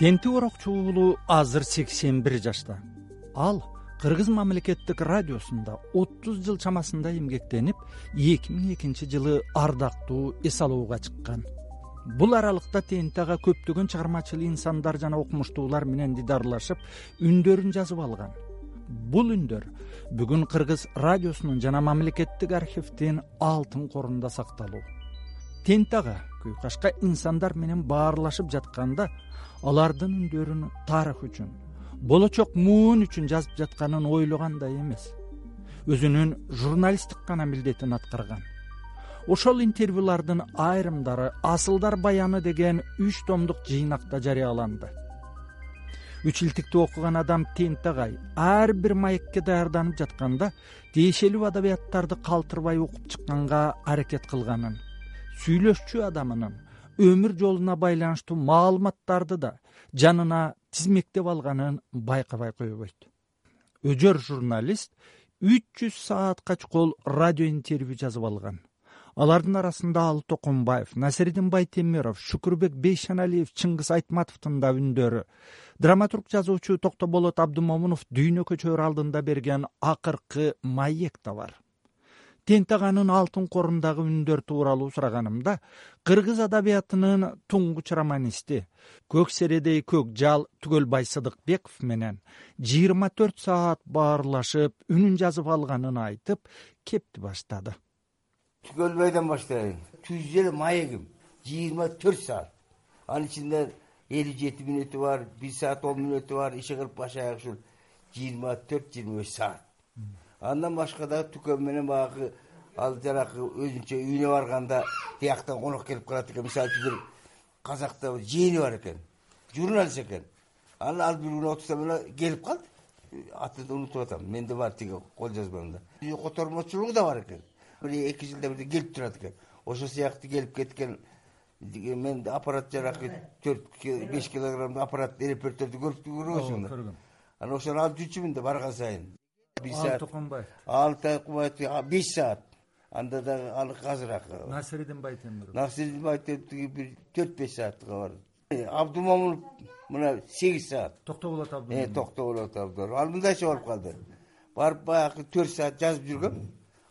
тенти орокчу уулу азыр сексен бир жашта. Ал кыргыз мамлекеттик радиосунда отуз жыл чамасында эмгектенип эки миң экинчи жылы ардактуу эс алууга чыккан. Бул аралыкта тенти ага көптөгөн чыгармачыл инсандар жана окумуштуулар менен дидарлашып үндөрүн жазып алган. Бул үндөр бүгүн кыргыз радиосунун жана мамлекеттик архивдин алтын корунда сакталуу тенти ага күйкашка инсандар менен баарлашып жатканда алардын үндөрүн тарых үчүн болочок муун үчүн жазып жатканын ойлогандай эмес. Өзүнүн журналисттик гана милдетин аткарган. Ошол интервьюлардын айрымдары асылдар баяны деген үч томдук жыйнакта жарыяланды. Үч илтикти окуган адам тенти агай ар бир маекке даярданып жатканда тиешелүү адабияттарды калтырбай окуп чыкканга аракет кылганын сүйлөшчү адамынын өмүр жолуна байланыштуу маалыматтарды да жанына тизмектеп алганын байкабай койбойт. Өжөр журналист үч жүз саатка чукул радио интервью жазып алган. Алардын арасында алы токомбаев насиридин байтемиров шүкүрбек бейшеналиев чыңгыз айтматовдун да үндөрү драматург жазуучу токтоболот абдымомунов дүйнө көчөр алдында берген акыркы маек да бар тенти аганын алтын корундагы үндөр тууралуу сураганымда кыргыз адабиятынын туңгуч романисти көк середей көк жал түгөлбай сыдыкбеков менен жыйырма төрт саат баарлашып үнүн жазып алганын айтып кепти баштады. Түгөлбайдан баштайын түз эле маегим. Жыйырма төрт саат. Анын ичинде элүү жети мүнөтү бар бир саат он мүнөтү бар иши кылып баш аяк ушул жыйырма төрт жыйырма беш саат андан башка дагы түкөн менен баягы ал жанагы өзүнчө үйүнө барганда тияктан конок келип калат экен. Мисалы үчүн бир казакта жээни бар экен журналист экен. Анан ал бир күнү отурсам эле келип калды. Атын унутуп атам. Менде бар тиги кол жазмамда котормочулугу да бар экен. Бир эки жылда бирде келип турат экен. Ошол сыяктуу келип кеткен мен аппарат жанагы төрт беш килограммдуу аппарат репортерди көрбөйсүңбү көргөм анан ошону алып жүрчүмүн да барган сайын бир саат. Алы токомбаев алы токомбаев беш саат. Анда дагы ал азыраак насиридин байтемиров насиридин байтемиров тиги бир төрт беш сааттыгы бар абдумомунов мына сегиз саат. Токтоболот аб э, токтоболот абдумомунов ал мындайча болуп калды. Барып баягы төрт саат жазып жүргөм.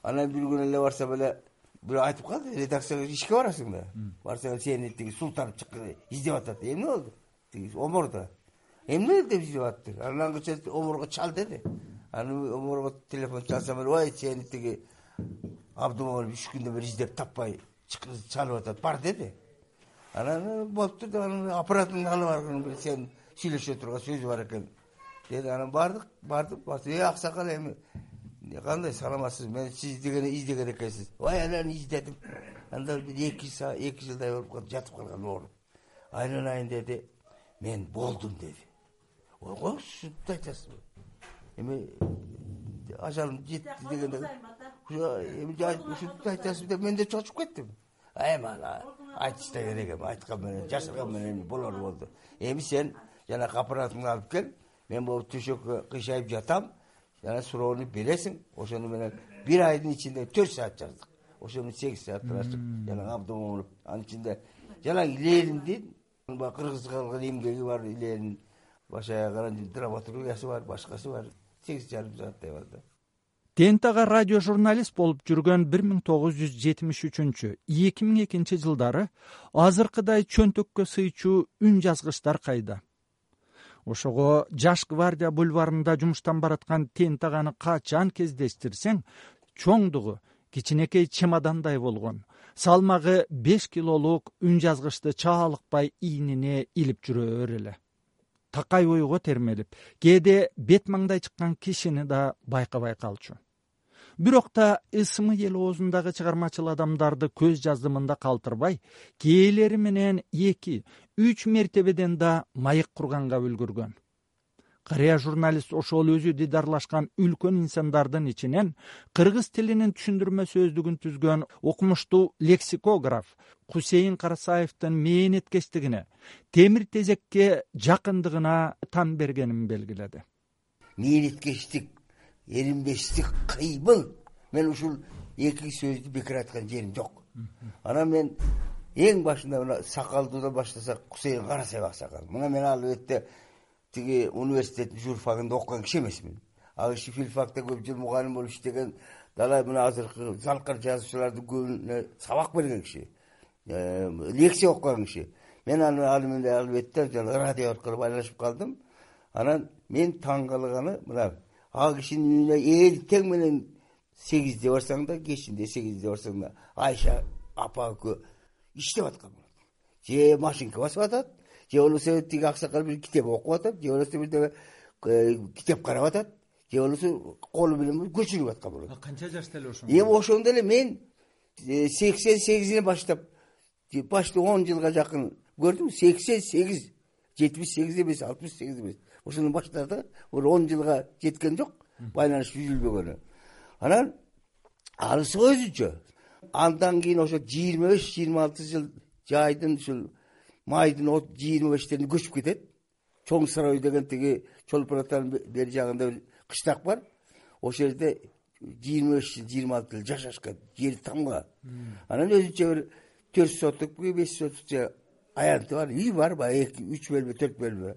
Анан бир күнү эле барсам эле бирөө айтып калды. Редакцияга ишке барасың да. Барсаң сени тиги султан издеп атат. Эмне болду? Тиги омордо эмне деп издеп атты? Анан ангыча оморго чал деди анан оморго телефон чалсам эле ой сени тиги абдумомунов үч күндөн бери издеп таппай чалып атат бар деди анан болуптур деп анан аппаратыңды алып баргын сенин сүйлөшө турган сөзү бар экен деди анан бардык бардык э аксакал эми кандай саламатсызбы мен сизди гана издеген экенсиз ой анан издедим анда бир эки эки жылдай болуп жатып калган ооруп айланайын деди. Мен болдум деди. Ойго шынтты айтасызбы эми ажалым жетти дегенде ушинтип айтасызбы деп мен да чочуп кеттим. Эми ана айтышта керек эми айткан менен жашырган менен эмне болору болду. Эми сен жанагы аппаратыңды алып кел мен могу төшөккө кыйшайып жатам жана суроону бересиң. Ошону менен бир айдын ичинде төрт саат жаздык. Ошо менен сегиз саат ачып жанагы абдымомунов анын ичинде жанагы илеримдин баягы кыргызга кылган эмгеги бар илеринин баш аягы анан драматургиясы бар башкасы бар сегиз жарым сааттай бар да тенти ага радио журналист болуп жүргөн бир миң тогуз жүз жетимиш үчүнчү эки миң экинчи жылдары азыркыдай чөнтөккө сыйчу үн жазгычтар кайда? Ошого жаш гвардия бульварында жумуштан бараткан тенти аганы качан кездештирсең чоңдугу кичинекей чемодандай болгон салмагы беш килолук үн жазгычты чаалыкпай ийнине илип жүрөр эле такай ойго термелип кээде бет маңдай чыккан кишини да байкабай калчу бирок да ысмы эл оозундагы чыгармачыл адамдарды көз жаздымында калтырбай кээлери менен эки үч мертебеден да маек курганга үлгүргөн карыя журналист ошол өзү дидарлашкан үлкөн инсандардын ичинен кыргыз тилинин түшүндүрмө сөздүгүн түзгөн окумуштуу лексикограф кусейин карасаевдин мээнеткечтигине темир тезекке жакындыгына тан бергенин белгиледи. Мээнеткечтик эринбештик кыймыл мен ушул эки сөздү бекер айткан жерим жок. Анан мен эң башында мына сакалдуудан баштасак кусейин карасаев аксакал мына мен албетте тиги университеттин журфагында окуган киши эмесмин. Ал киши филфакта көп жыл мугалим болуп иштеген дала мына азыркы залкар жазуучулардын көбүнө сабак берген киши. Лекция окуган киши. Мен ал менен албетте жана радио аркылуу байланышып калдым. Анан мен таң калганы мына ал кишинин үйүнө эртең менен сегизде барсаң да кечинде сегизде барсаң да айша апа экөө иштеп аткан же машинка басып атат же болбосо тиги аксакал бир китеп окуп атат же болбосо бирдеме э, китеп карап атат. Же болбосо колу менен көчүрүп аткан болот. Канча жашта эле ошондо эми ошондо эле мен э, сексен сегизден баштап почти он жылга жакын көрдүңбү сексен сегиз жетимиш сегиз эмес алтымыш сегиз эмес. Ошондон баштады бир он жылга жеткен жок байланыш үзүлбөгөнү. Анан анысы өзүнчө андан кийин ошо жыйырма беш жыйырма алты жыл жайдын ушул майдын жыйырма бештеринде көчүп кетет. Чоң сарой деген тиги чолпон атанын бери жагында бир кыштак бар. Ошол жерде жыйырма беш жыл жыйырма алты жыл жашашкан жери тамга. Анан өзүнчө бир төрт сотокпу беш сотокчу аянты бар. Үй бар баягы эки үч бөлмө төрт бөлмө.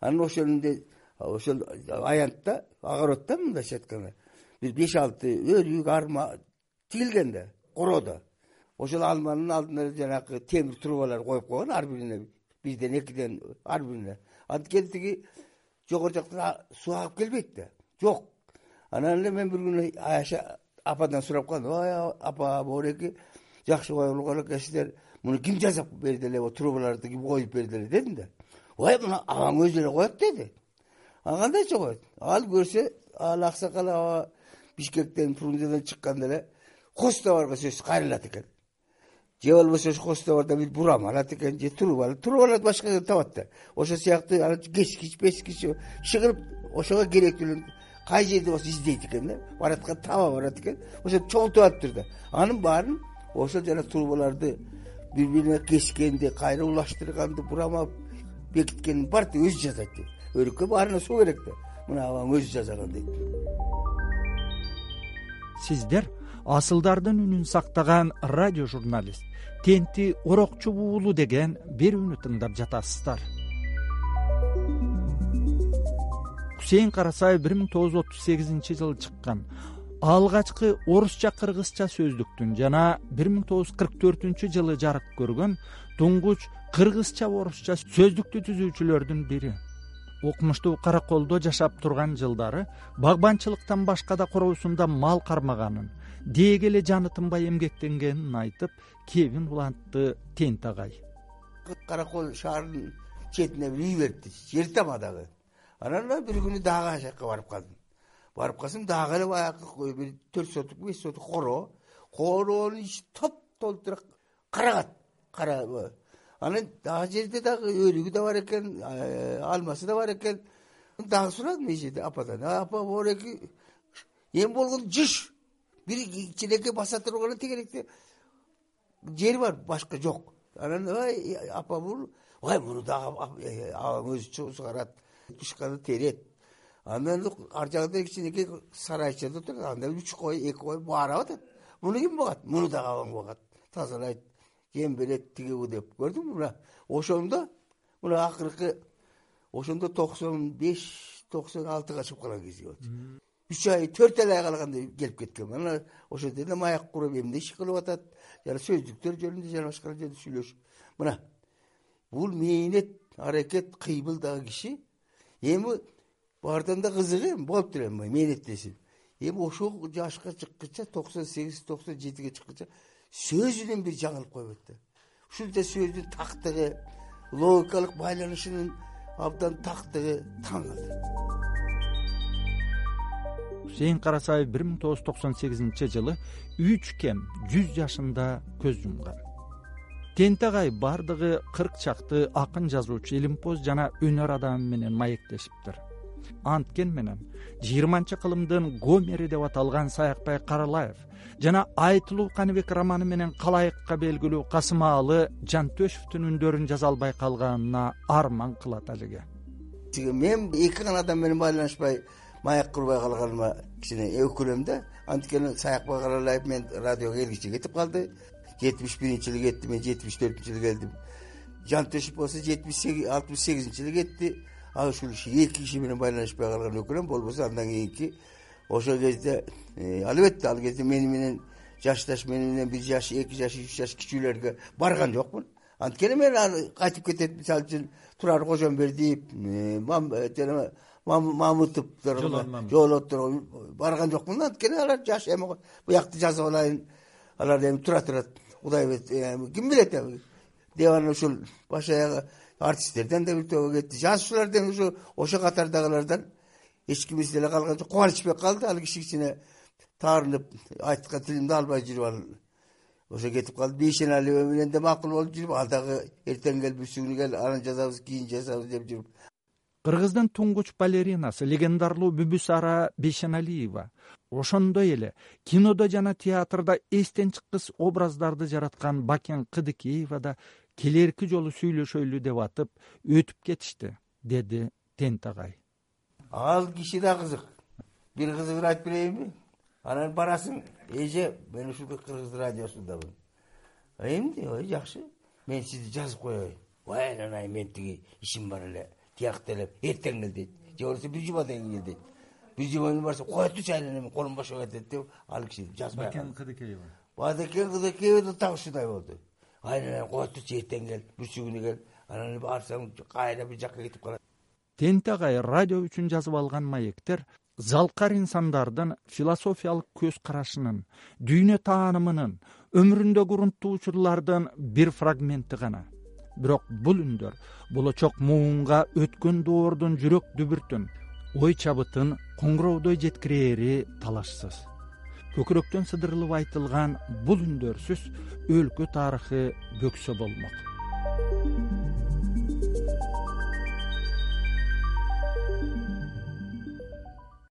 Анан ошондо ошол аянтта огороддо мындайча айтканда бир беш алты өрүк арма тигилген да короодо ошол алманын алдына жанагы темир трубалар коюп койгон ар бирине бирден экиден ар бирине анткени тиги жогору жактан суу агып келбейт да. Жок. Анан эле мен бир күнү аяша ападан сурап калдым. Ой апа могуреки жакшы коюлган экенсиздер муну ким жасап берди эле трубаларды ким коюп берди эле? дедим да. Ой муну апаң өзү эле коет деди а кандайча коет? Ал көрсө ал аксакал аба бишкектен фрунзеден чыкканда эле кос товарга сөзсүз кайрылат экен же болбосо ошо кос товардан бир бурам алат экен же труба трубаларды башка жерден табат да. Ошол сыяктуу анан кечкич печкич шыгырып ошого керектүү кай жерде болсо издейт экен да. Бараткан таба барат экен. Ошентип чогултуп алыптыр да. Анын баарын ошол жана трубаларды бири бирине кескенди кайра улаштырганды бурамап бекиткенин баарын өзү жасайт дейт өрүккө баарына суу керек да. Мына абаң өзү жасаган дейт. Сиздер асылдардын үнүн сактаган радио журналист тенти орокчу уулу деген берүүнү тыңдап жатасыздар. Кусейин карасаев бир миң тогуз жүз отуз сегизинчи жылы чыккан. Алгачкы орусча кыргызча сөздүктүн жана бир миң тогуз жүз кырк төртүнчү жылы жарык көргөн туңгуч кыргызча орусча сөздүктү түзүүчүлөрдүн бири. Укмуштуу караколдо жашап турган жылдары багбанчылыктан башка да короосунда мал кармаганын деги эле жаны тынбай эмгектенгенин айтып кебин улантты тент агай. Каракол шаарынын четине бир үй берипти жер тамадагы анан бир күнү дагы жака барып калдым. Барып калсам дагы эле баягы бир төрт сотук беш сотук короо короонун ичи топтолтура карагат кара анан ал жерде дагы өрүгү да бар экен алмасы да бар экен. Дагы сурадым жерде ападан. Апа могуреки эми болгону жыш бир кичинекей баса турган тегеректе жер бар башка жок. Анан ой апа бул ой муну дагы э, абаң өзү сугарат тышканы терет андан ар жагында кичинекей сарайчада отурат анда үч кой эки кой баарап атат. Муну ким багат муну дагы абаң багат тазалайт жем берет тигебу деп көрдүңбү мына ошондо мына акыркы ошондо токсон беш токсон алтыга чыгып калган кези болчу үч ай төрт эле ай калганда келип кеткем анан ошол жерде маяк куруп эмне иш кылып атат? Жана сөздүктөр жөнүндө жана башкалар жөнүндө сүйлөшүп мына бул мээнет аракет кыймылдагы киши эми баардан да кызыгы эми болуптур эми мээнеттесин эми ошол жашка чыккыча токсон сегиз токсон жетиге чыккыча сөзүнөн бир жаңылып койбойт да. Ушунча сөздүн тактыгы логикалык байланышынын абдан тактыгы таң калтырды карасаев бир миң тогуз жүз токсон сегизинчи жылы үч кем жүз жашында көз жумган тент агай баардыгы кырк чакты акын жазуучу илимпоз жана өнөр адамы менен маектешиптир анткен менен жыйырманчы кылымдын гомери деп аталган саякбай каралаев жана айтылуу каныбек романы менен калайыкка белгилүү касымаалы жантөшевдин үндөрүн жаза албай калганына арман кылат алиге. Мен эки гана адам менен байланышпай маяк курбай калганыма кичине өкүнөм да анткени саякбай каралаев мен радиого келгичи кетип калды. Жетимиш биринчи жылы кетти мен жетимиш төртүнчү жылы келдим. Жантөшев болсо жетимиш сегиз алтымыш сегизинчи жылы кетти. Ал ушул эки киши менен байланышпай калган өкүнөм болбосо андан кийинки ошол кезде э, албетте ал кезде мени менен жашташ мени менен бир жаш эки жаш үч жаш кичүүлөргө барган жокмун. Анткени мен кайтып кетет мисалы үчүн турар кожомбердиев э, э, жоолоттор барган жокмун анткени алар жаш эми буякты жазып алайын. Алар эми тура турат. Кудайберт ким билет эми? Деп анан ушул баш аягы артисттерден да бир тобо кетти. Жазуучулардан ушу ошол катардагылардан эч кимиси деле калган жок кубанычбек калды. Ал киши кичине таарынып айткан тилимди албай жүрүп ал ошо кетип калды. Бейшеналиева менен да макул болуп жүрүп ал дагы эртең кел бүрсү кел анан жазабыз кийин жазабыз деп жүрүп кыргыздын туңгуч балеринасы легендарлуу бүбүсара бейшеналиева ошондой эле кинодо жана театрда эстен чыккыс образдарды жараткан бакен кыдыкеева да келэрки жолу сүйлөшөлү деп атып өтүп кетишти деди тентагай ал киши да кызык. Бир кызыгын айтып берейинби. Анан барасың эже мен ушул кыргыз радиосундамын эмне ой жакшы. Мен сизди жазып коеюн. Ой анан мен тиги ишим бар эле тиякта эле эртең кел дейт. Же болбосо бир жумадан кийин кел дейт. Бир жума кийин барсам коетучу айлана эми колум бошоп кетет деп ал киши жазбай бакен кыдыкеева. Бакен кыдыкеева да так ушундай болду айнан коетучу эртең кел бүрсү күнү кел анан барсаң кайра бир жака кетип калат тентагай радио үчүн жазып алган маектер залкар инсандардын философиялык көз карашынын дүйнө таанымынын өмүрүндөгү урунттуу учурлардын бир фрагменти гана бирок бул үндөр болочок муунга өткөн доордун жүрөк дүбүртүн ой чабытын коңгуроодой жеткирээри талашсыз. Көкүрөктөн сыдырылып айтылган бул үндөрсүз өлкө тарыхы бөксө болмок